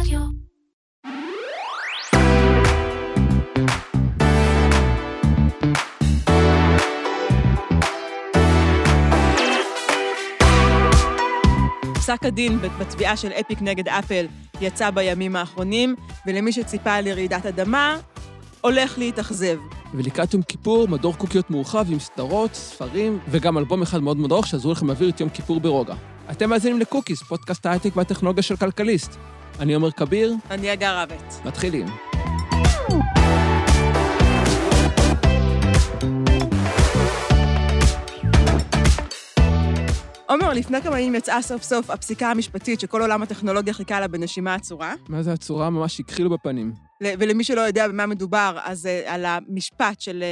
רדיו. פסק הדין בתביעה של אפיק נגד אפל יצא בימים האחרונים, ולמי שציפה לרעידת אדמה, הולך להתאכזב. ולקראת יום כיפור, מדור קוקיות מורחב עם סדרות, ספרים, וגם אלבום אחד מאוד מאוד ארוך שעזרו לכם להעביר את יום כיפור ברוגע. אתם מאזינים לקוקיז, פודקאסט ההייטק והטכנולוגיה של כלכליסט. אני עומר כביר, אני הגר רבט. מתחילים. עומר, לפני כמה ימים יצאה סוף סוף הפסיקה המשפטית שכל עולם הטכנולוגיה חיכה לה בנשימה עצורה. מה זה עצורה ממש הכחילו בפנים. ולמי שלא יודע במה מדובר, אז uh, על המשפט של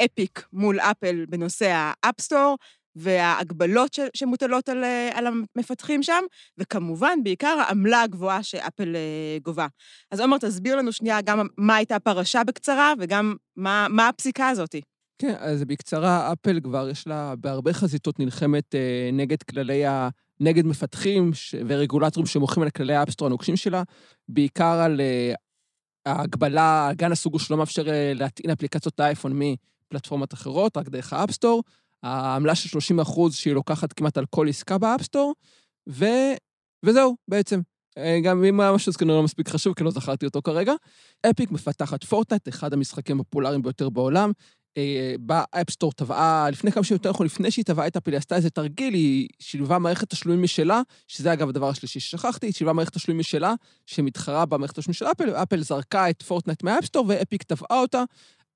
uh, אפיק מול אפל בנושא ה app store, וההגבלות ש- שמוטלות על, uh, על המפתחים שם, וכמובן, בעיקר העמלה הגבוהה שאפל uh, גובה. אז עומר, תסביר לנו שנייה גם מה הייתה הפרשה בקצרה, וגם מה, מה הפסיקה הזאתי. כן, אז בקצרה, אפל כבר יש לה בהרבה חזיתות נלחמת אה, נגד כללי ה... נגד מפתחים ש... ורגולטורים שמוחים על כללי ה app store הנוקשים שלה, בעיקר על אה, ההגבלה, הגן הסגור שלא מאפשר אה, להטעין אפליקציות לאייפון מפלטפורמות אחרות, רק דרך ה app store, העמלה של 30 אחוז שהיא לוקחת כמעט על כל עסקה ב app store, ו... וזהו, בעצם. אה, גם אם היה משהו כנראה לא מספיק חשוב, כי לא זכרתי אותו כרגע. אפיק מפתחת פורטנט, אחד המשחקים הפופולריים ביותר בעולם. אה, ב app store תבעה, לפני כמה שנים יותר נכון, לפני שהיא תבעה את אפל, היא עשתה איזה תרגיל, היא שילבה מערכת תשלומים משלה, שזה אגב הדבר השלישי ששכחתי, היא שילבה מערכת תשלומים משלה, שמתחרה במערכת תשלומים של אפל, ואפל זרקה את פורטנייט מה app store, ואפיק תבעה אותה.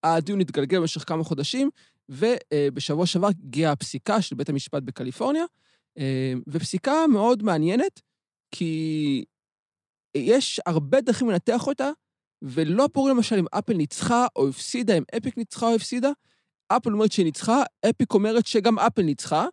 הדיון התגלגל במשך כמה חודשים, ובשבוע שעבר הגיעה הפסיקה של בית המשפט בקליפורניה, אה, ופסיקה מאוד מעניינת, כי יש הרבה דרכים לנתח אותה, ולא ברור למשל אם אפל ניצחה או הפסידה, אם אפיק ניצחה או הפסידה. אפל אומרת שהיא ניצחה, אפיק אומרת שגם אפל ניצחה,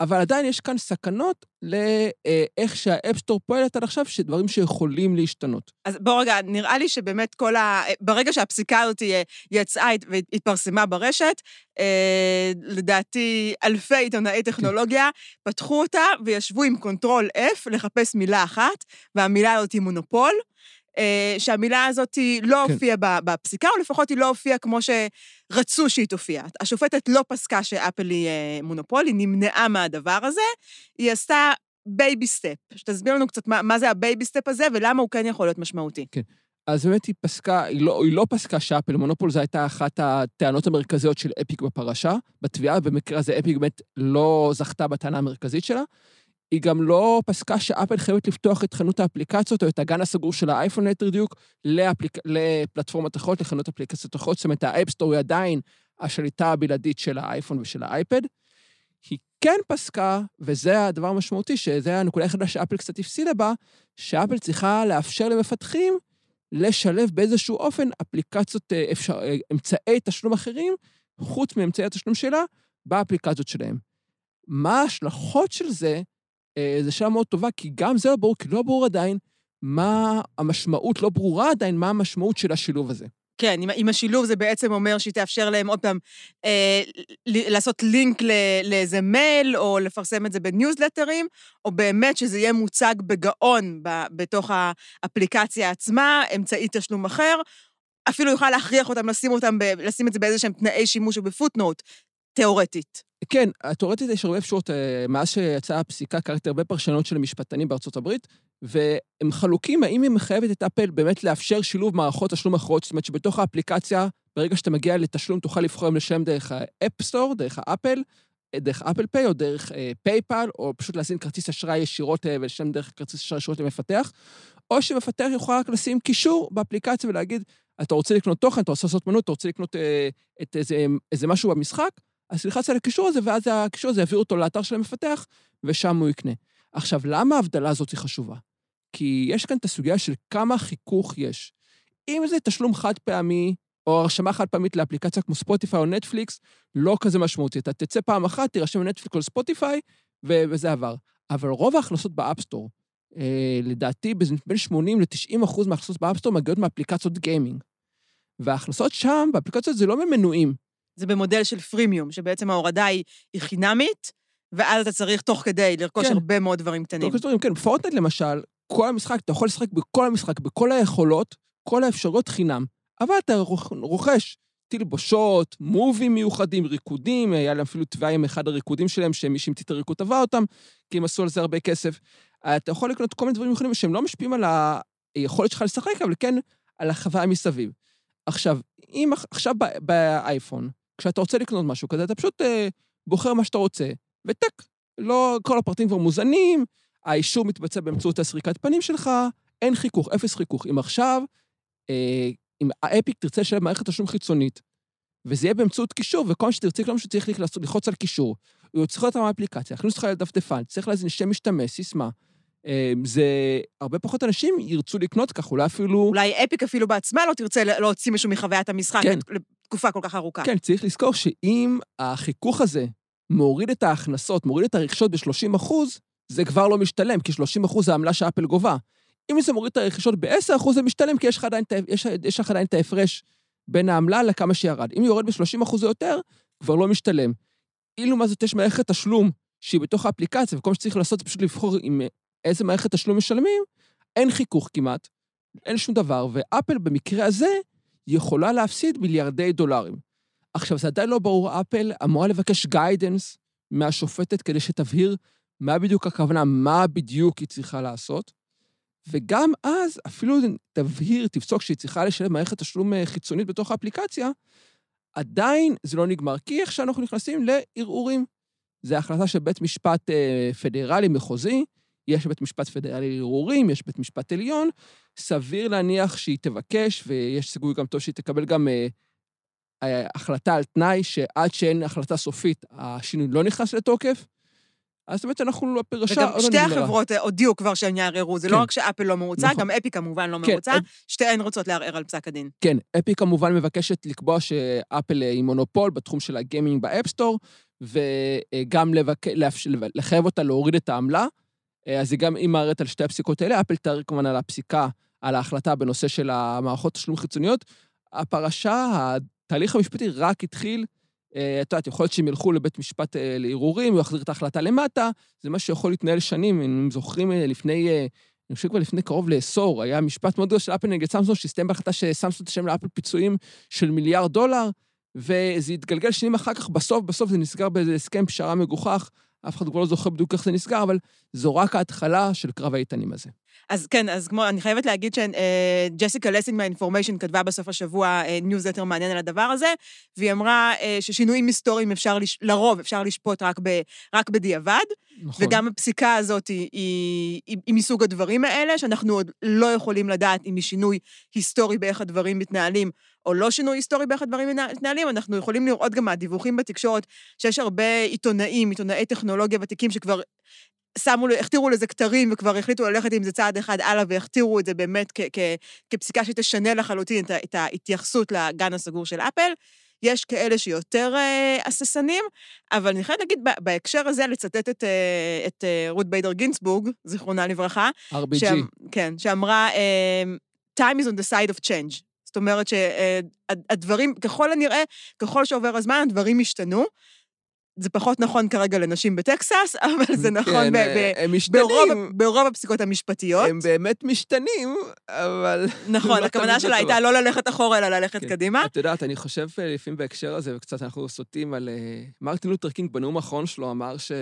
אבל עדיין יש כאן סכנות לאיך שה app store פועלת עד עכשיו, שדברים שיכולים להשתנות. אז בוא רגע, נראה לי שבאמת כל ה... ברגע שהפסיקה הזאת יצאה והתפרסמה ברשת, אה, לדעתי אלפי עיתונאי טכנולוגיה פתחו אותה וישבו עם control F לחפש מילה אחת, והמילה הזאת היא מונופול. אה, שהמילה הזאת לא כן. הופיעה בפסיקה, או לפחות היא לא הופיעה כמו שרצו שהיא תופיע. השופטת לא פסקה שאפל היא אה, מונופול, היא נמנעה מהדבר הזה, היא עשתה baby step. שתסביר לנו קצת מה, מה זה ה baby step הזה ולמה הוא כן יכול להיות משמעותי. אז באמת היא פסקה, היא לא, היא לא פסקה שאפל מונופול, זו הייתה אחת הטענות המרכזיות של אפיק בפרשה, בתביעה, במקרה הזה אפיק באמת לא זכתה בטענה המרכזית שלה. היא גם לא פסקה שאפל חייבת לפתוח את חנות האפליקציות או את הגן הסגור של האייפון ליתר דיוק לאפליק... לפלטפורמות אחרות, לחנות אפליקציות אחרות, זאת אומרת, ה app store היא עדיין השליטה הבלעדית של האייפון ושל האייפד. היא כן פסקה, וזה הדבר המשמעותי, שזה הנקודה היחידה שאפל קצת הפסידה בה, שאפל צריכה לאפשר למפתחים לשלב באיזשהו אופן אפליקציות, אה, אפשר, אה, אמצעי תשלום אחרים, חוץ מאמצעי התשלום שלה, באפליקציות שלהם. מה ההשלכות של זה? אה, זו שאלה מאוד טובה, כי גם זה לא ברור, כי לא ברור עדיין מה המשמעות, לא ברורה עדיין מה המשמעות של השילוב הזה. כן, עם השילוב זה בעצם אומר שהיא תאפשר להם עוד פעם אה, לעשות לינק ל, לאיזה מייל, או לפרסם את זה בניוזלטרים, או באמת שזה יהיה מוצג בגאון ב, בתוך האפליקציה עצמה, אמצעי תשלום אחר, אפילו יוכל להכריח אותם לשים אותם, ב, לשים את זה באיזה שהם תנאי שימוש או בפוטנוט, תיאורטית. כן, תאורטית יש הרבה אפשרות, אה, מאז שיצאה הפסיקה, קראתי הרבה פרשנות של המשפטנים בארצות הברית, והם חלוקים האם היא מחייבת את אפל באמת לאפשר שילוב מערכות תשלום אחרות, זאת אומרת שבתוך האפליקציה, ברגע שאתה מגיע לתשלום, תוכל לבחור אם לשלם דרך ה app store, דרך האפל, דרך אפל פיי או דרך פייפל, או פשוט להזין כרטיס אשראי ישירות אה, ולשלם דרך כרטיס אשראי ישירות למפתח, או שמפתח יכול רק לשים קישור באפליקציה ולהגיד, אתה רוצה לקנות תוכן, אתה רוצה לעשות מנוי, אתה רוצה לקנות אה, את איזה, איזה משהו במשחק, אז תלחץ על הקישור הזה, ואז הקישור הזה יעביר אותו לאתר של המפתח, ושם הוא יקנה. עכשיו, למה ההבדלה הזאת היא חשובה? כי יש כאן את הסוגיה של כמה חיכוך יש. אם זה תשלום חד פעמי, או הרשמה חד פעמית לאפליקציה כמו ספוטיפיי או נטפליקס, לא כזה משמעותי. אתה תצא פעם אחת, תירשם לנטפליקס או לספוטיפיי, ו- וזה עבר. אבל רוב ההכנסות ב app store, אה, לדעתי, בין 80 ל-90 אחוז מההכנסות ב app store מגיעות מאפליקציות gaming. וההכנסות שם, באפליקציות זה לא ממנויים. זה במודל של פרימיום, שבעצם ההורדה היא, היא חינמית, ואז אתה צריך תוך כדי לרכוש כן. הרבה מאוד דברים קטנים. תוך דברים, כן, פורטנט למשל, כל המשחק, אתה יכול לשחק בכל המשחק, בכל היכולות, כל האפשרויות חינם, אבל אתה רוכש תלבושות, מובים מיוחדים, ריקודים, היה להם אפילו תביעה עם אחד הריקודים שלהם, שמי שהמציא את הריקוד תבע אותם, כי הם עשו על זה הרבה כסף. אתה יכול לקנות כל מיני דברים מיוחדים שהם לא משפיעים על היכולת שלך לשחק, אבל כן על החוויה מסביב. עכשיו, אם עכשיו באייפון, כשאתה רוצה לקנות משהו כזה, אתה פשוט אה, בוחר מה שאתה רוצה, וטק, לא, כל הפרטים כבר מוזנים, האישור מתבצע באמצעות הסריקת פנים שלך, אין חיכוך, אפס חיכוך. אם עכשיו, אה, אם האפיק תרצה לשלם מערכת תשלום חיצונית, וזה יהיה באמצעות קישור, וכל מה שתרצה, כל מה שצריך ללחוץ על קישור, הוא צריך להיות מהאפליקציה, להכניס אותך לדפדפן, צריך להזין שם משתמש, סיסמה. אה, זה... הרבה פחות אנשים ירצו לקנות כך, אולי אפילו... אולי אפיק אפילו בעצמה לא תרצה להוציא מישהו מחוויית המשחק כן. לתקופה כל כך ארוכה. כן, צריך לזכור שאם החיכוך הזה מוריד את ההכנסות, מוריד את הרכישות ב-30 אחוז, זה כבר לא משתלם, כי 30 אחוז זה העמלה שאפל גובה. אם זה מוריד את הרכישות ב-10 אחוז, זה משתלם, כי יש לך עדיין, יש, יש עדיין את ההפרש בין העמלה לכמה שירד. אם יורד ב-30 אחוז או יותר, כבר לא משתלם. אלא מה זאת, יש מערכת תשלום שהיא בתוך האפליקציה, וכל מה שצריך לעשות זה פשוט לבחור עם איזה מערכת תשלום משלמים, אין חיכוך כמעט, אין שום דבר, ואפל במקרה הזה יכולה להפסיד מיליארדי דולרים. עכשיו, זה עדיין לא ברור, אפל אמורה לבקש guidance מהשופטת כדי שתבהיר מה בדיוק הכוונה, מה בדיוק היא צריכה לעשות. וגם אז, אפילו תבהיר, תפסוק שהיא צריכה לשלם מערכת תשלום אה, חיצונית בתוך האפליקציה, עדיין זה לא נגמר, כי איך שאנחנו נכנסים לערעורים. זו החלטה של בית משפט אה, פדרלי מחוזי, יש בית משפט פדרלי לערעורים, יש בית משפט עליון, סביר להניח שהיא תבקש, ויש סיכוי גם טוב שהיא תקבל גם אה, אה, החלטה על תנאי, שעד שאין החלטה סופית, השינוי לא נכנס לתוקף. אז זאת אומרת שאנחנו לא פרשה... וגם שתי החברות אה, הודיעו כבר שהם יערערו, זה לא כן. לא רק שאפל לא מרוצה, נכון. גם אפי כמובן לא כן, מרוצה, אפ... שתיהן רוצות לערער על פסק הדין. כן, אפיק כמובן מבקשת לקבוע שאפל היא מונופול בתחום של ה gaming ב app store, וגם לבק... לחייב אותה להוריד את העמלה. אה, אז היא גם, היא מערערת על שתי הפסיקות האלה, אפל תערער כמובן על הפסיקה, על ההחלטה בנושא של המערכות תשלום חיצוניות. הפרשה, התהליך המשפטי רק התחיל, אה, את יודעת, יכול להיות שהם ילכו לבית משפט אה, לערעורים, הוא יחזיר את ההחלטה למטה, זה מה שיכול להתנהל שנים. אם זוכרים לפני, אני חושב כבר לפני קרוב לעשור, היה משפט מאוד גדול של אפל נגד סמסונג, שהסתיים בהחלטה שסמסונג תשלם לאפל פיצויים של מיליארד דולר, וזה התגלגל שנים אחר כך, בסוף, בסוף זה נסגר באיזה הסכם פשרה מגוחך, אף אחד כבר לא זוכר בדיוק איך זה נסגר, אבל זו רק ההתחלה של קרב האיתנים הזה. אז כן, אז כמו, אני חייבת להגיד שג'סיקה לסינג מה- Information כתבה בסוף השבוע ניוזלטר אה, מעניין על הדבר הזה, והיא אמרה אה, ששינויים היסטוריים אפשר, לש... לרוב אפשר לשפוט רק, ב, רק בדיעבד, נכון. וגם הפסיקה הזאת היא, היא, היא, היא מסוג הדברים האלה, שאנחנו עוד לא יכולים לדעת אם היא שינוי היסטורי באיך הדברים מתנהלים, או לא שינוי היסטורי באיך הדברים מתנהלים, אנחנו יכולים לראות גם מהדיווחים בתקשורת שיש הרבה עיתונאים, עיתונאי טכנולוגיה ותיקים שכבר שמו, הכתירו לזה כתרים וכבר החליטו ללכת עם זה צעד אחד הלאה והכתירו את זה באמת כ- כ- כפסיקה שתשנה לחלוטין את, את ההתייחסות לגן הסגור של אפל. יש כאלה שיותר uh, הססנים, אבל אני חייבת להגיד, בהקשר הזה, לצטט את, uh, את uh, רות ביידר גינסבורג, זיכרונה לברכה. RBG. שאמ, כן, שאמרה, time is on the side of change. זאת אומרת שהדברים, ככל הנראה, ככל שעובר הזמן, הדברים השתנו. זה פחות נכון כרגע לנשים בטקסס, אבל זה נכון כן, ב- ב- הם משתנים. ברוב, ברוב הפסיקות המשפטיות. הם באמת משתנים, אבל... נכון, לא הכוונה שלה הייתה לא ללכת אחורה, אלא ללכת כן. קדימה. את יודעת, אני חושב אה, לפעמים בהקשר הזה, וקצת אנחנו סוטים על... אה, מרטין לותר קינג בנאום האחרון שלו אמר ש...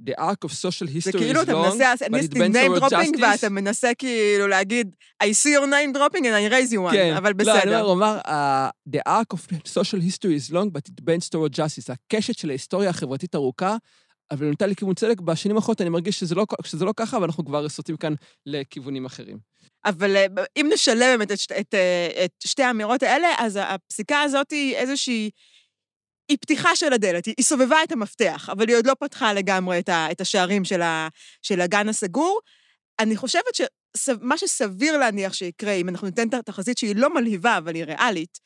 The arc of social history is long, זה כאילו אתה מנסה, name dropping, ואתה מנסה כאילו להגיד, I see your name dropping and I raise you one, כן. אבל בסדר. לא, אני אומר, הוא אמר, uh, The arc of social history is long, but it bends toward justice. הקשת של ההיסטוריה החברתית ארוכה, אבל נוטה לכיוון צדק. בשנים האחרונות אני מרגיש שזה לא, שזה לא ככה, ואנחנו כבר סוטים כאן לכיוונים אחרים. אבל אה, אם נשלם באמת את, את, את, אה, את שתי האמירות האלה, אז הפסיקה הזאת היא איזושהי... היא פתיחה של הדלת, היא, היא סובבה את המפתח, אבל היא עוד לא פתחה לגמרי את, ה, את השערים של, ה, של הגן הסגור. אני חושבת שמה שסביר להניח שיקרה, אם אנחנו ניתן את התחזית שהיא לא מלהיבה, אבל היא ריאלית,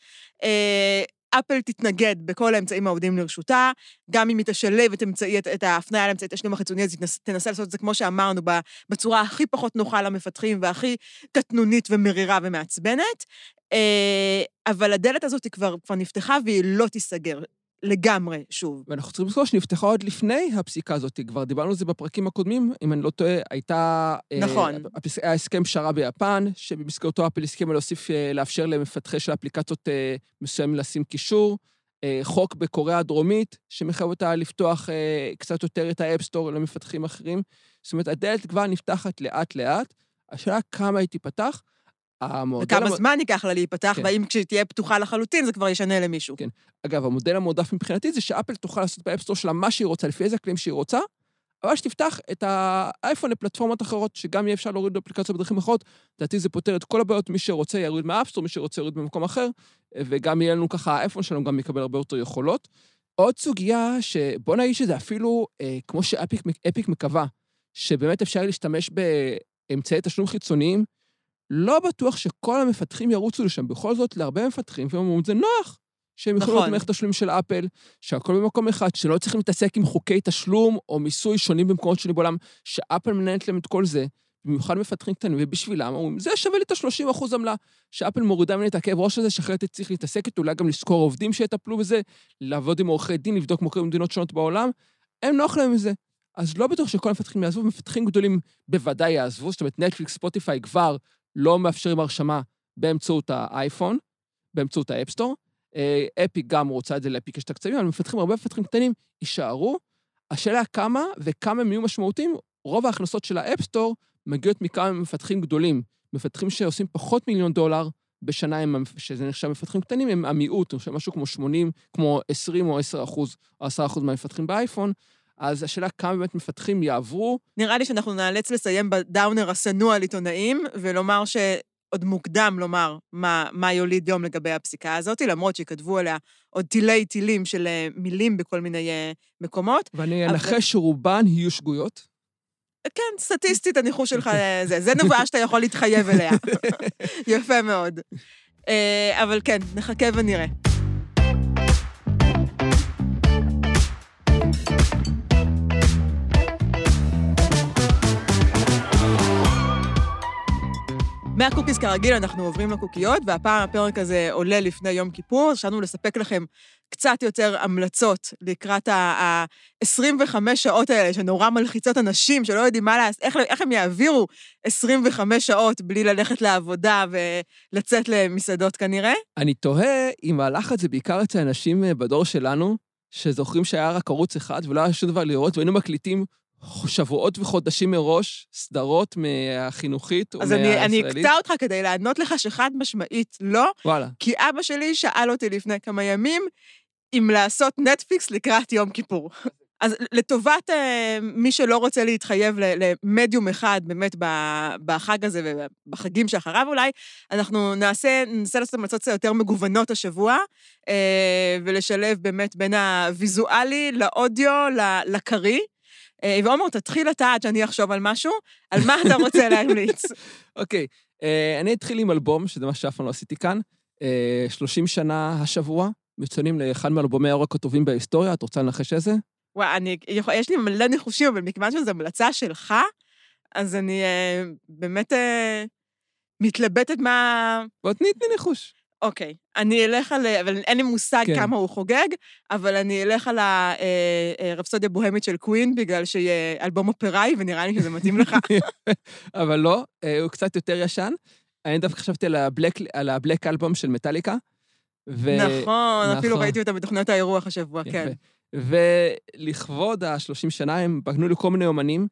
אה, אפל תתנגד בכל האמצעים העובדים לרשותה, גם אם היא תשלב את, אמצעי, את, את ההפניה לאמצעי תשלום החיצוני, אז היא תנסה לעשות את זה, כמו שאמרנו, בצורה הכי פחות נוחה למפתחים והכי קטנונית ומרירה ומעצבנת. אה, אבל הדלת הזאת כבר, כבר נפתחה והיא לא תיסגר. לגמרי שוב. ואנחנו צריכים לזכור שנפתחה עוד לפני הפסיקה הזאת, כבר דיברנו על זה בפרקים הקודמים, אם אני לא טועה, הייתה... נכון. אה, הפס... היה הסכם פשרה ביפן, שבמסגרתו אפל הסכימה להוסיף, אה, לאפשר למפתחי של אפליקציות אה, מסוימים לשים קישור. אה, חוק בקוריאה הדרומית, שמחייב אותה לפתוח אה, קצת יותר את האפסטור למפתחים אחרים. זאת אומרת, הדלת כבר נפתחת לאט-לאט, השאלה כמה היא תיפתח. המודל וכמה המ- זמן ייקח לה להיפתח, כן. והאם כשהיא תהיה פתוחה לחלוטין זה כבר ישנה למישהו. כן. אגב, המודל המועדף מבחינתי זה שאפל תוכל לעשות באפסטור שלה מה שהיא רוצה, לפי איזה כלים שהיא רוצה, אבל שתפתח את האייפון לפלטפורמות אחרות, שגם יהיה אפשר להוריד אפליקציות בדרכים אחרות. לדעתי זה פותר את כל הבעיות, מי שרוצה יוריד מהאפסטור, מי שרוצה יוריד במקום אחר, וגם יהיה לנו ככה, האייפון שלנו גם יקבל הרבה יותר יכולות. עוד סוגיה שבוא נגיד שזה אפילו, אה, כמו שאפיק אפיק מקווה, שבאמת אפשר להשתמש באמצעי תשלום חיצוניים, לא בטוח שכל המפתחים ירוצו לשם. בכל זאת, להרבה מפתחים, והם אומרים, זה נוח. שהם יכולים נכון. להיות מערכת תשלומים של אפל, שהכל במקום אחד, שלא צריכים להתעסק עם חוקי תשלום או מיסוי שונים במקומות שונים בעולם, שאפל מנהלת להם את כל זה, במיוחד מפתחים קטנים, ובשבילם אומרים, זה שווה לי את ה-30% עמלה, שאפל מורידה ממני את הכאב ראש הזה, שאחרת צריך להתעסק איתו, אולי גם לשכור עובדים שיטפלו בזה, לעבוד עם עורכי דין, לבדוק קורה במדינות שונות בעולם, הם נוח להם מזה. אז לא בטוח שכל המפתחים יעזבו, מפתחים גדולים בוודאי יעזבו, זאת אומרת, נטפליקס, ספוטיפיי כבר לא מאפשרים הרשמה באמצעות האייפון, באמצעות האפסטור. אה, אפיק גם רוצה את זה לאפיק יש את הקצבים, אבל מפתחים, הרבה מפתחים קטנים יישארו. השאלה כמה וכמה הם יהיו משמעותיים, רוב ההכנסות של האפסטור מגיעות מכמה מפתחים גדולים. מפתחים שעושים פחות מיליון דולר בשנה, שזה נחשב מפתחים קטנים, הם המיעוט, אני חושב משהו כמו 80, כמו 20 או 10 אחוז, או 10 אחוז מהמפתחים באייפון. אז השאלה כמה באמת מפתחים יעברו. נראה לי שאנחנו נאלץ לסיים בדאונר השנוא על עיתונאים, ולומר שעוד מוקדם לומר מה, מה יוליד יום לגבי הפסיקה הזאת, למרות שכתבו עליה עוד תילי תילים של אה, מילים בכל מיני אה, מקומות. ואני אבל- אנחש שרובן יהיו שגויות. כן, סטטיסטית הניחוש שלך אה, זה, זה נבואה שאתה יכול להתחייב אליה. יפה מאוד. אה, אבל כן, נחכה ונראה. מהקוקיס כרגיל אנחנו עוברים לקוקיות, והפעם הפרק הזה עולה לפני יום כיפור, חשבנו לספק לכם קצת יותר המלצות לקראת ה-25 שעות האלה, שנורא מלחיצות אנשים שלא יודעים מה לעשות, איך, איך הם יעבירו 25 שעות בלי ללכת לעבודה ולצאת למסעדות כנראה. אני תוהה אם הלחץ זה בעיקר אצל אנשים אה, בדור שלנו, שזוכרים שהיה רק ערוץ אחד ולא היה שום דבר לראות, והיינו מקליטים שבועות וחודשים מראש סדרות מהחינוכית אז אני, אני ומהישראלית. אקטע אותך כדי לענות לך שחד משמעית לא, וואלה. כי אבא שלי שאל אותי לפני כמה ימים אם לעשות נטפליקס לקראת יום כיפור. אז לטובת uh, מי שלא רוצה להתחייב למדיום אחד באמת בחג הזה ובחגים שאחריו אולי, אנחנו נעשה, ננסה לעשות המלצות יותר מגוונות השבוע, uh, ולשלב באמת בין הוויזואלי לאודיו לקריא. אה, ועומר, תתחיל אתה עד שאני אחשוב על משהו, על מה אתה רוצה להמליץ. אוקיי, אה, אני אתחיל עם אלבום, שזה מה שאף פעם לא עשיתי כאן. אה, 30 שנה השבוע, מצוינים לאחד מאלבומי הרוק הטובים בהיסטוריה, את רוצה לנחש איזה? וואי, אני, יש לי מלא ניחושים, אבל מכיוון שזו המלצה שלך, אז אני אה, באמת אה, מתלבטת מה... בוא תני תני ניחוש. אוקיי, אני אלך על... אבל אין לי מושג כן. כמה הוא חוגג, אבל אני אלך על הרפסודיה בוהמית של קווין, בגלל שהיא אה, אלבום אופראי, ונראה לי שזה מתאים לך. אבל לא, אה, הוא קצת יותר ישן. אני דווקא חשבתי על הבלק, על הבלק אלבום של מטאליקה. ו... נכון, אפילו נכון. ראיתי אותה בתוכניות האירוח השבוע, כן. יפה. ולכבוד ה-30 שנה הם פגנו לכל מיני אומנים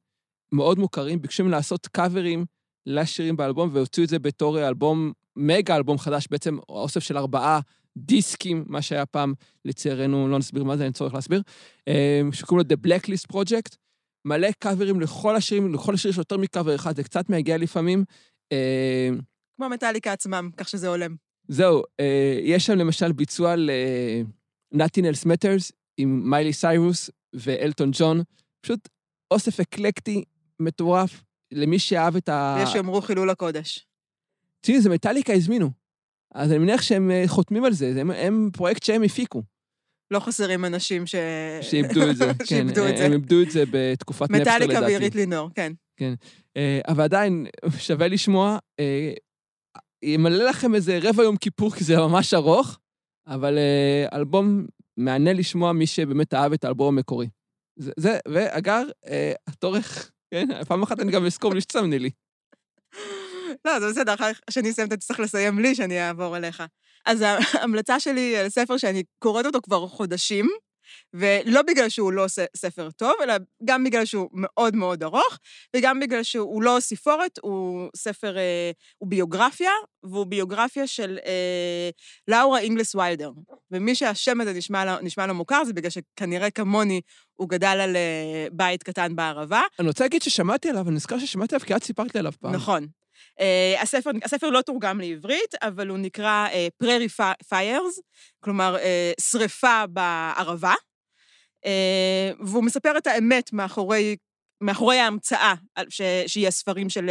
מאוד מוכרים, ביקשו מהם לעשות קאברים לשירים באלבום, והוציאו את זה בתור אלבום, מגה אלבום חדש, בעצם אוסף של ארבעה דיסקים, מה שהיה פעם, לצערנו, לא נסביר מה זה, אין צורך להסביר, אה, שקוראים לו The Blacklist Project. מלא קאברים לכל השירים, לכל השיר יש יותר מקאבר אחד, זה קצת מגיע לפעמים. אה, כמו מטאליקה עצמם, כך שזה הולם. זהו, אה, יש שם למשל ביצוע ל-Nothing Else Matters עם מיילי סיירוס ואלטון ג'ון, פשוט אוסף אקלקטי מטורף למי שאהב את ה... יש שיאמרו חילול הקודש. תראי, זה מטאליקה הזמינו. אז אני מניח שהם אה, חותמים על זה, הם, הם פרויקט שהם הפיקו, לא חסרים אנשים ש... שאיבדו את זה. כן, שאיבדו את זה. הם איבדו את זה בתקופת נפסטר לדעתי. מטאליקה ועירית לינור, כן. אה, אבל עדיין, שווה לשמוע. אה, ימלא לכם איזה רבע יום כיפור, כי זה ממש ארוך, אבל אה, אלבום מעניין לשמוע מי שבאמת אהב את האלבום המקורי. זה, זה ואגר, אה, התורך, כן, פעם אחת אני גם אזכור מי שצמני לי. לא, זה בסדר, אחר שאני אסיים, אתה תצטרך לסיים לי, שאני אעבור אליך. אז ההמלצה שלי על ספר שאני קוראת אותו כבר חודשים, ולא בגלל שהוא לא ספר טוב, אלא גם בגלל שהוא מאוד מאוד ארוך, וגם בגלל שהוא לא סיפורת, הוא ספר, אה, הוא ביוגרפיה, והוא ביוגרפיה של אה, לאורה אינגלס ויילדר. ומי שהשם הזה נשמע לו, נשמע לו מוכר, זה בגלל שכנראה כמוני הוא גדל על אה, בית קטן בערבה. אני רוצה להגיד ששמעתי עליו, אני נזכר ששמעתי עליו כי את סיפרת לי עליו פעם. נכון. Uh, הספר, הספר לא תורגם לעברית, אבל הוא נקרא uh, Prairie Fires, כלומר, uh, שריפה בערבה, uh, והוא מספר את האמת מאחורי, מאחורי ההמצאה, ש, שהיא הספרים של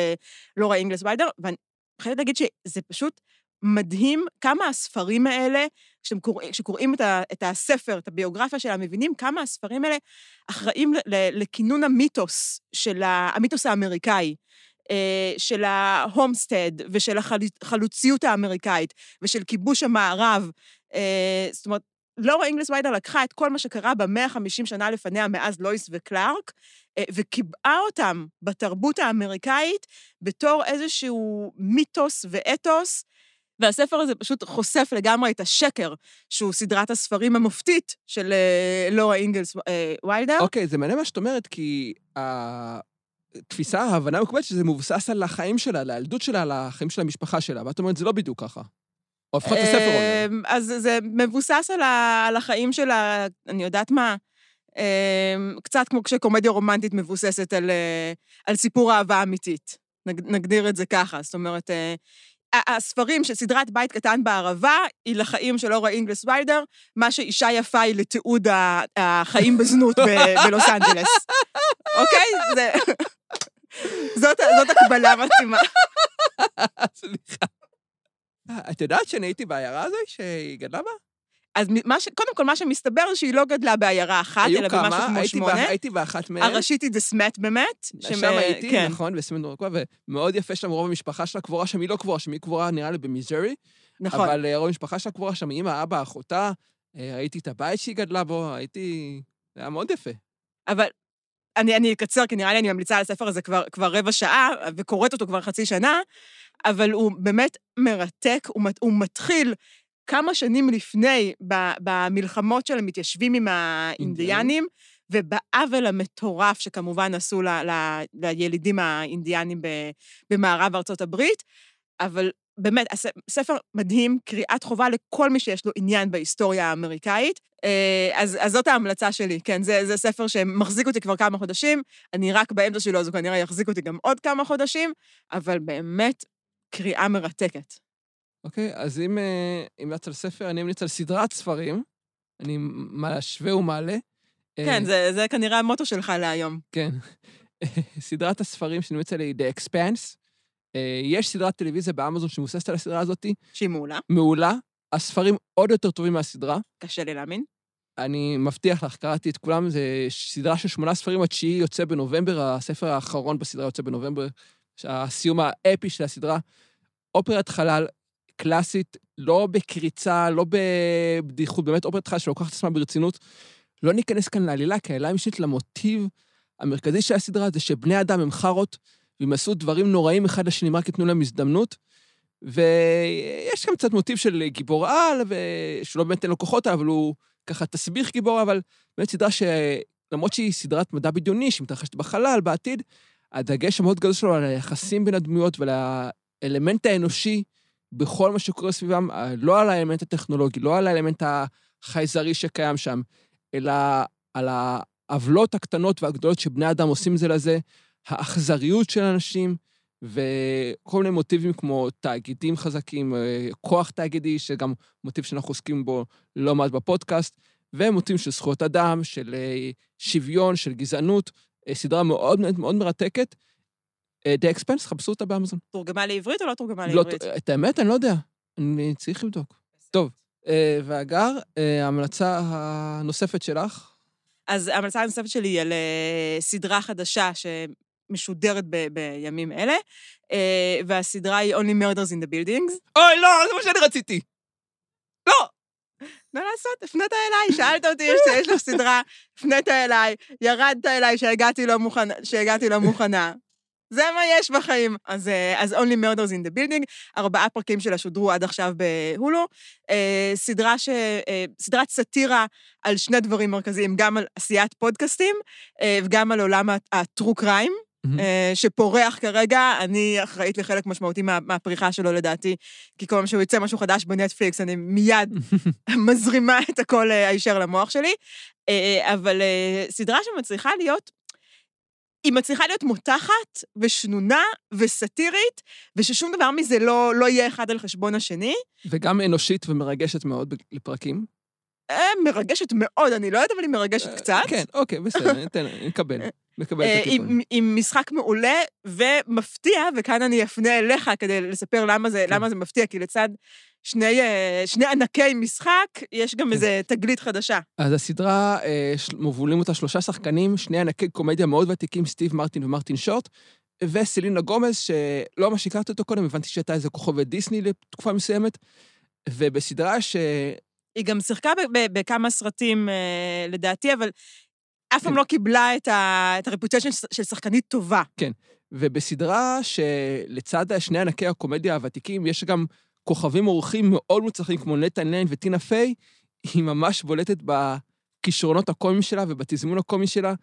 לורה אינגלס ויידר, ואני חייבת להגיד שזה פשוט מדהים כמה הספרים האלה, כשקוראים את, את הספר, את הביוגרפיה שלה, מבינים כמה הספרים האלה אחראים לכינון המיתוס של המיתוס האמריקאי. אה, של ההומסטד ושל החלוציות האמריקאית ושל כיבוש המערב. אה, זאת אומרת, לורה אינגלס ויילדר לקחה את כל מה שקרה במאה ה-50 שנה לפניה, מאז לויס וקלארק, אה, וקיבעה אותם בתרבות האמריקאית בתור איזשהו מיתוס ואתוס, והספר הזה פשוט חושף לגמרי את השקר, שהוא סדרת הספרים המופתית של לורה אינגלס ויילדר. אוקיי, זה מעניין מה שאת אומרת, כי תפיסה, ההבנה המקובלת שזה מבוסס על החיים שלה, על הילדות שלה, על החיים של המשפחה שלה, ואת אומרת, זה לא בדיוק ככה. או לפחות הספר אומר. אמ, אז זה מבוסס על החיים שלה, אני יודעת מה, אמ, קצת כמו כשקומדיה רומנטית מבוססת על, אה, על סיפור אהבה אמיתית. נגדיר את זה ככה. זאת אומרת, אה, הספרים של סדרת בית קטן בערבה היא לחיים של אורה אינגלס ויידר, מה שאישה יפה היא לתיעוד החיים בזנות בלוס אנג'לס. אוקיי? זה... זאת, זאת הקבלה מתאימה. סליחה. את יודעת שאני הייתי בעיירה הזו שהיא גדלה בה? אז ש... קודם כל, מה שמסתבר זה שהיא לא גדלה בעיירה אחת, אלא כמה, במשהו כמו שמונה. היו הייתי באחת מהן. הראשית היא דה סמט באמת. שם שמ... הייתי, כן. נכון, בסמט נורקווה, ומאוד יפה שם, רוב המשפחה שלה קבורה שם, היא לא קבורה שם, היא קבורה נראה לי במיזורי. נכון. אבל אה, רוב המשפחה שלה קבורה שם, אמא, אבא, אחותה, אה, ראיתי את הבית שהיא גדלה בו, הייתי... זה היה מאוד יפה. אבל אני, אני אקצר, כי נראה לי אני ממליצה על הספר הזה כבר, כבר רבע שעה, וקוראת אותו כבר חצי שנה, אבל הוא באמת מרתק, הוא, הוא מתחיל כמה שנים לפני, במלחמות של המתיישבים עם האינדיאנים, ובעוול המטורף שכמובן עשו ל, ל, לילידים האינדיאנים במערב ארצות הברית, אבל באמת, ספר מדהים, קריאת חובה לכל מי שיש לו עניין בהיסטוריה האמריקאית. אה, אז, אז זאת ההמלצה שלי, כן, זה, זה ספר שמחזיק אותי כבר כמה חודשים, אני רק באמצע שלו, אז הוא כנראה יחזיק אותי גם עוד כמה חודשים, אבל באמת קריאה מרתקת. אוקיי, okay, אז אם המלצת על ספר, אני אמליץ על סדרת ספרים. אני משווה ומעלה. כן, uh, זה, זה כנראה המוטו שלך להיום. כן. סדרת הספרים שאני עליה היא The Expanse. Uh, יש סדרת טלוויזיה באמזון שמבוססת על הסדרה הזאת. שהיא מעולה. מעולה. הספרים עוד יותר טובים מהסדרה. קשה לי להאמין. אני מבטיח לך, קראתי את כולם, זו סדרה של שמונה ספרים, התשיעי יוצא בנובמבר, הספר האחרון בסדרה יוצא בנובמבר, הסיום האפי של הסדרה. אופרת חלל קלאסית, לא בקריצה, לא בבדיחות, באמת אופרת חלל שלוקחת את עצמה ברצינות. לא ניכנס כאן לעלילה, כי העלילה המשנית למוטיב המרכזי של הסדרה זה שבני אדם הם חארות, והם עשו דברים נוראים אחד לשני, רק ייתנו להם הזדמנות. ויש גם קצת מוטיב של גיבור על, ושלא באמת אין לו כוחות, אבל הוא ככה תסביך גיבור, אבל באמת סדרה שלמרות שהיא סדרת מדע בדיוני, שמתרחשת בחלל, בעתיד, הדגש המאוד גדול שלו על היחסים בין הדמויות ולאלמנט האנושי בכל מה שקורה סביבם, לא על האלמנט הטכנולוגי, לא על האלמנט החייזרי שקיים שם, אלא על העוולות הקטנות והגדולות שבני אדם עושים זה לזה, האכזריות של אנשים, וכל מיני מוטיבים כמו תאגידים חזקים, אה, כוח תאגידי, שגם מוטיב שאנחנו עוסקים בו לא מעט בפודקאסט, ומוטיבים של זכויות אדם, של אה, שוויון, של גזענות, אה, סדרה מאוד מאוד מרתקת. The Expense, חפשו אותה באמזון. תורגמה לעברית או לא תורגמה לא, לעברית? את האמת, אני לא יודע. אני צריך לבדוק. טוב, והגר, ההמלצה הנוספת שלך? אז ההמלצה הנוספת שלי היא על סדרה חדשה משודרת ב- בימים אלה, אה, והסדרה היא Only Murders in the Buildings. אוי, לא, זה מה שאני רציתי. לא! מה לעשות? הפנית אליי, שאלת אותי, יש, יש לך סדרה, הפנית אליי, ירדת אליי שהגעתי לא מוכנה. שהגעתי לא מוכנה. זה מה יש בחיים. אז, אה, אז Only Murders in the Building, ארבעה פרקים שלה שודרו עד עכשיו בהולו. אה, סדרה ש... אה, סדרת סאטירה על שני דברים מרכזיים, גם על עשיית פודקאסטים וגם על עולם ה-true crime. Mm-hmm. שפורח כרגע, אני אחראית לחלק משמעותי מה, מהפריחה שלו לדעתי, כי כל פעם שהוא יצא משהו חדש בנטפליקס, אני מיד מזרימה את הכל הישר למוח שלי. אבל סדרה שמצליחה להיות היא מצליחה להיות מותחת ושנונה וסאטירית, וששום דבר מזה לא, לא יהיה אחד על חשבון השני. וגם אנושית ומרגשת מאוד לפרקים. אה, מרגשת מאוד, אני לא יודעת, אבל היא מרגשת אה, קצת. כן, אוקיי, בסדר, ניתן, נקבל. מקבל את אה, התיקון. עם משחק מעולה ומפתיע, וכאן אני אפנה אליך כדי לספר למה זה, כן. למה זה מפתיע, כי לצד שני, אה, שני ענקי משחק, יש גם כן. איזה תגלית חדשה. אז הסדרה, אה, מובילים אותה שלושה שחקנים, שני ענקי קומדיה מאוד ותיקים, סטיב מרטין ומרטין שוט, וסלינה גומז, שלא ממש הכרתי אותו קודם, הבנתי שהייתה איזה כוכבת דיסני לתקופה מסוימת, ובסדרה ש... היא גם שיחקה בכמה סרטים, אה, לדעתי, אבל אף פעם כן. לא קיבלה את, ה... את הרפוטציה של שחקנית טובה. כן, ובסדרה שלצד שני ענקי הקומדיה הוותיקים, יש גם כוכבים אורחים מאוד מוצלחים כמו נטע ליין וטינה פיי, היא ממש בולטת בכישרונות הקומיים שלה ובתזמון הקומי שלה.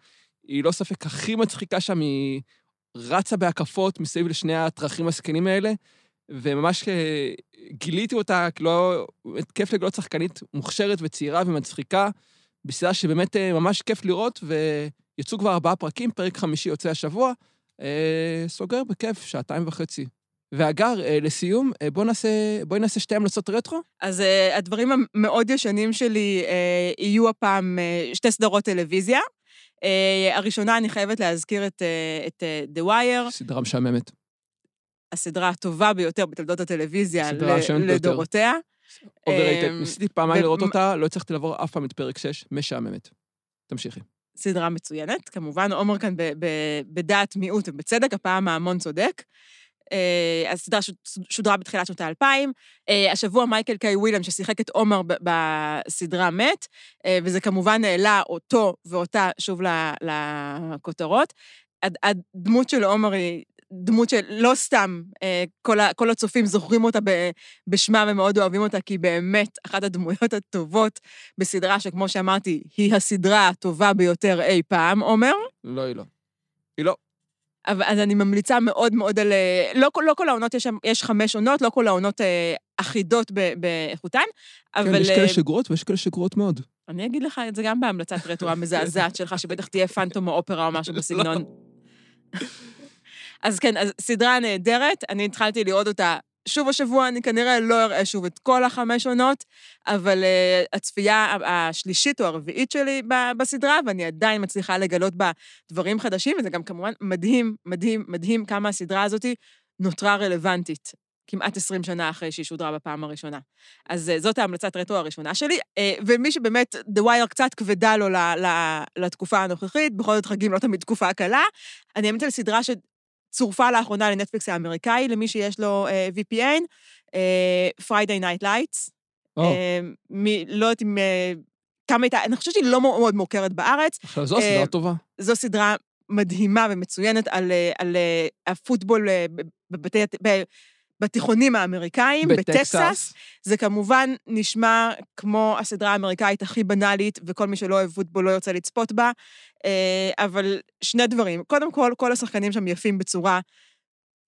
היא לא ספק הכי מצחיקה שם, היא רצה בהקפות מסביב לשני הטרחים הזקנים האלה, וממש אה, גיליתי אותה, כאילו, כיף לגלות שחקנית מוכשרת וצעירה ומצחיקה, בסדרה שבאמת אה, ממש כיף לראות, ויצאו כבר ארבעה פרקים, פרק חמישי יוצא השבוע, אה, סוגר בכיף, שעתיים וחצי. והגר, אה, לסיום, אה, בואי נעשה, בוא נעשה שתי המלצות רטרו. אז uh, הדברים המאוד ישנים שלי יהיו הפעם שתי סדרות טלוויזיה. הראשונה, אני חייבת להזכיר את, את The Wire. סדרה משעממת. הסדרה הטובה ביותר בתולדות הטלוויזיה לדורותיה. Overrated. ניסיתי פעמיים לראות אותה, לא הצלחתי לעבור אף פעם את פרק 6, משעממת. תמשיכי. סדרה מצוינת, כמובן, עומר כאן בדעת מיעוט, ובצדק, הפעם ההמון צודק. אה, הסדרה שודרה בתחילת שנות האלפיים. אה, השבוע מייקל קיי וויליאם, ששיחק את עומר בסדרה, מת, אה, וזה כמובן העלה אותו ואותה שוב לכותרות. הדמות של עומר היא דמות שלא סתם כל, כל הצופים זוכרים אותה בשמה ומאוד אוהבים אותה, כי היא באמת אחת הדמויות הטובות בסדרה שכמו שאמרתי, היא הסדרה הטובה ביותר אי פעם, עומר? לא, היא לא. היא לא. אז אני ממליצה מאוד מאוד על... אה, לא, לא כל העונות, יש, יש חמש עונות, לא כל העונות אה, אחידות באיכותן, כן, אבל... כן, יש כאלה אה, שגרועות ויש כאלה שגרועות מאוד. אני אגיד לך את זה גם בהמלצת רטרו המזעזעת שלך, שבטח תהיה פנטום או אופרה או משהו בסגנון. לא. אז כן, אז סדרה נהדרת, אני התחלתי לראות אותה שוב השבוע אני כנראה לא אראה שוב את כל החמש עונות, אבל uh, הצפייה השלישית או הרביעית שלי בסדרה, ואני עדיין מצליחה לגלות בה דברים חדשים, וזה גם כמובן מדהים, מדהים, מדהים כמה הסדרה הזאת נותרה רלוונטית. כמעט 20 שנה אחרי שהיא שודרה בפעם הראשונה. אז uh, זאת ההמלצת רטרו הראשונה שלי, uh, ומי שבאמת, The Wire קצת כבדה לו לתקופה הנוכחית, בכל זאת חגים לא תמיד תקופה קלה, אני אמת על סדרה צורפה לאחרונה לנטפליקס האמריקאי, למי שיש לו uh, VPN, uh, Friday Night Lights. Oh. Uh, מ, לא יודעת אם... Uh, כמה הייתה, אני חושבת שהיא לא מאוד מוכרת בארץ. עכשיו, זו סדרה uh, טובה. זו סדרה מדהימה ומצוינת על, על הפוטבול בבתי... ב, בתיכונים האמריקאים, בטקסס. בטקסס. זה כמובן נשמע כמו הסדרה האמריקאית הכי בנאלית, וכל מי שלא אוהב פוטבול לא ירצה לצפות בה, אה, אבל שני דברים. קודם כל, כל השחקנים שם יפים בצורה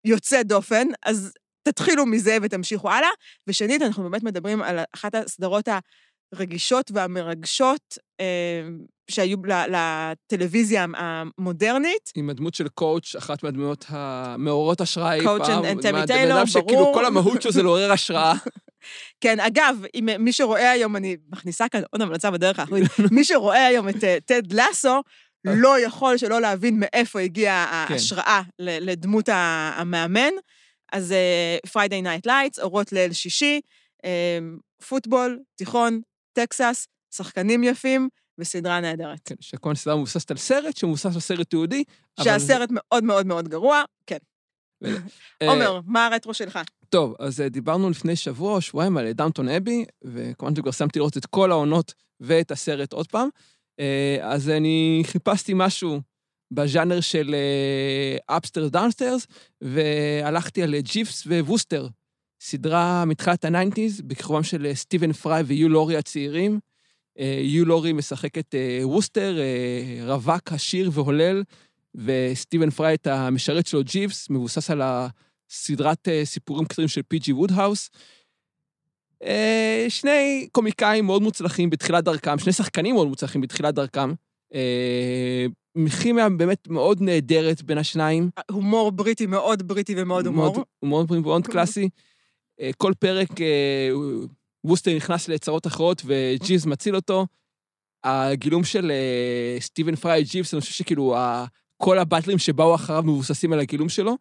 יוצאת דופן, אז תתחילו מזה ותמשיכו הלאה. ושנית, אנחנו באמת מדברים על אחת הסדרות הרגישות והמרגשות אה, שהיו לטלוויזיה המודרנית. עם הדמות של coach, אחת מהדמויות המעוררות השראה אי פעם. Coach and טמי טיילור, ברור. שכאילו כל המהות שלו זה לעורר השראה. כן, אגב, אם מי שרואה היום, אני מכניסה כאן עוד המלצה בדרך האחורית, מי שרואה היום את טד אה, לסו, לא יכול שלא להבין מאיפה הגיעה כן. ההשראה לדמות המאמן. אז Friday Night Lights, אורות ליל שישי, פוטבול, תיכון, טקסס, שחקנים יפים, וסדרה נהדרת. כן, שכל סדרה מבוססת על סרט, שמבוסס על סרט יהודי. שהסרט אבל... מאוד מאוד מאוד גרוע, כן. אה, עומר, מה הרטרו שלך? טוב, אז אה, דיברנו לפני שבוע או שבועיים על Downton Abbey, וכמובן שכבר סיימתי לראות את כל העונות ואת הסרט עוד פעם. אה, אז אני חיפשתי משהו בז'אנר של Upstairs Downstairs, והלכתי על ג'יבס וווסטר, סדרה מתחילת ה Nineties, בכיכובם של סטיבן פריי ויו לורי הצעירים. יו לורי משחק את ווסטר, רווק, עשיר והולל, וסטיבן פריי את המשרת שלו, ג'יבס, מבוסס על הסדרת סיפורים קצרים של פי.ג'י וודהאוס. שני קומיקאים מאוד מוצלחים בתחילת דרכם, שני שחקנים מאוד מוצלחים בתחילת דרכם. כימיה באמת מאוד נהדרת בין השניים. הומור בריטי, מאוד בריטי ומאוד הומור. הומור בריטי מאוד קלאסי. כל פרק ווסטר נכנס לצרות אחרות וג'יבס מציל אותו. הגילום של סטיבן פריי ג'יבס, אני חושב שכאילו כל הבטלים שבאו אחריו מבוססים על הגילום שלו.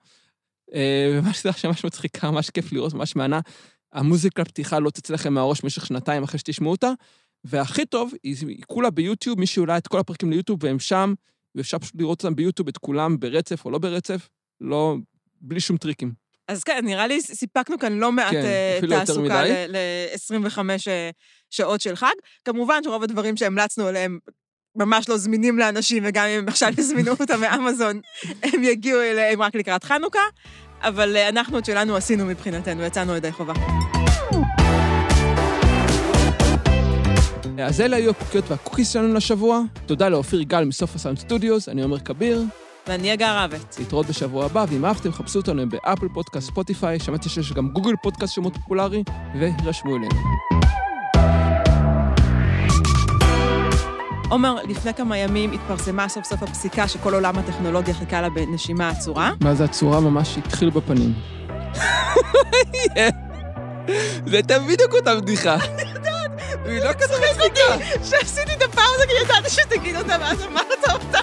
ממש סדרה שממש מצחיקה, ממש כיף לראות, ממש מהנה. המוזיקה פתיחה לא תצא לכם מהראש במשך שנתיים אחרי שתשמעו אותה. והכי טוב, היא כולה ביוטיוב, מי שעולה את כל הפרקים ליוטיוב והם שם, ואפשר פשוט לראות אותם ביוטיוב את כולם ברצף או לא ברצף, לא, בלי שום טריקים. אז כן, נראה לי סיפקנו כאן לא מעט כן, תעסוקה ל-25 שעות של חג. כמובן שרוב הדברים שהמלצנו עליהם ממש לא זמינים לאנשים, וגם אם עכשיו יזמינו אותם מאמזון, הם יגיעו אליהם רק לקראת חנוכה, אבל אנחנו את שלנו עשינו מבחינתנו, יצאנו ידי חובה. אז אלה היו הקוקיות והקוקיס שלנו לשבוע. תודה לאופיר גל מסוף הסאונד סטודיוס, אני עומר כביר. ואני הגר רבט. להתראות בשבוע הבא, ואם אהבתם, חפשו אותנו באפל פודקאסט, ספוטיפיי, שמעתי שיש גם גוגל פודקאסט שמאוד פופולרי, והירשמו אלינו. עומר, לפני כמה ימים התפרסמה סוף סוף הפסיקה שכל עולם הטכנולוגיה חיכה לה בנשימה עצורה. מה זה עצורה? ממש התחיל בפנים. זה הייתה בדיוק אותה בדיחה. אני יודעת. והיא לא כזה מצחיקה. שעשיתי את הפאוזה כי ידעתי שתגיד אותה ואז אמרת אותה.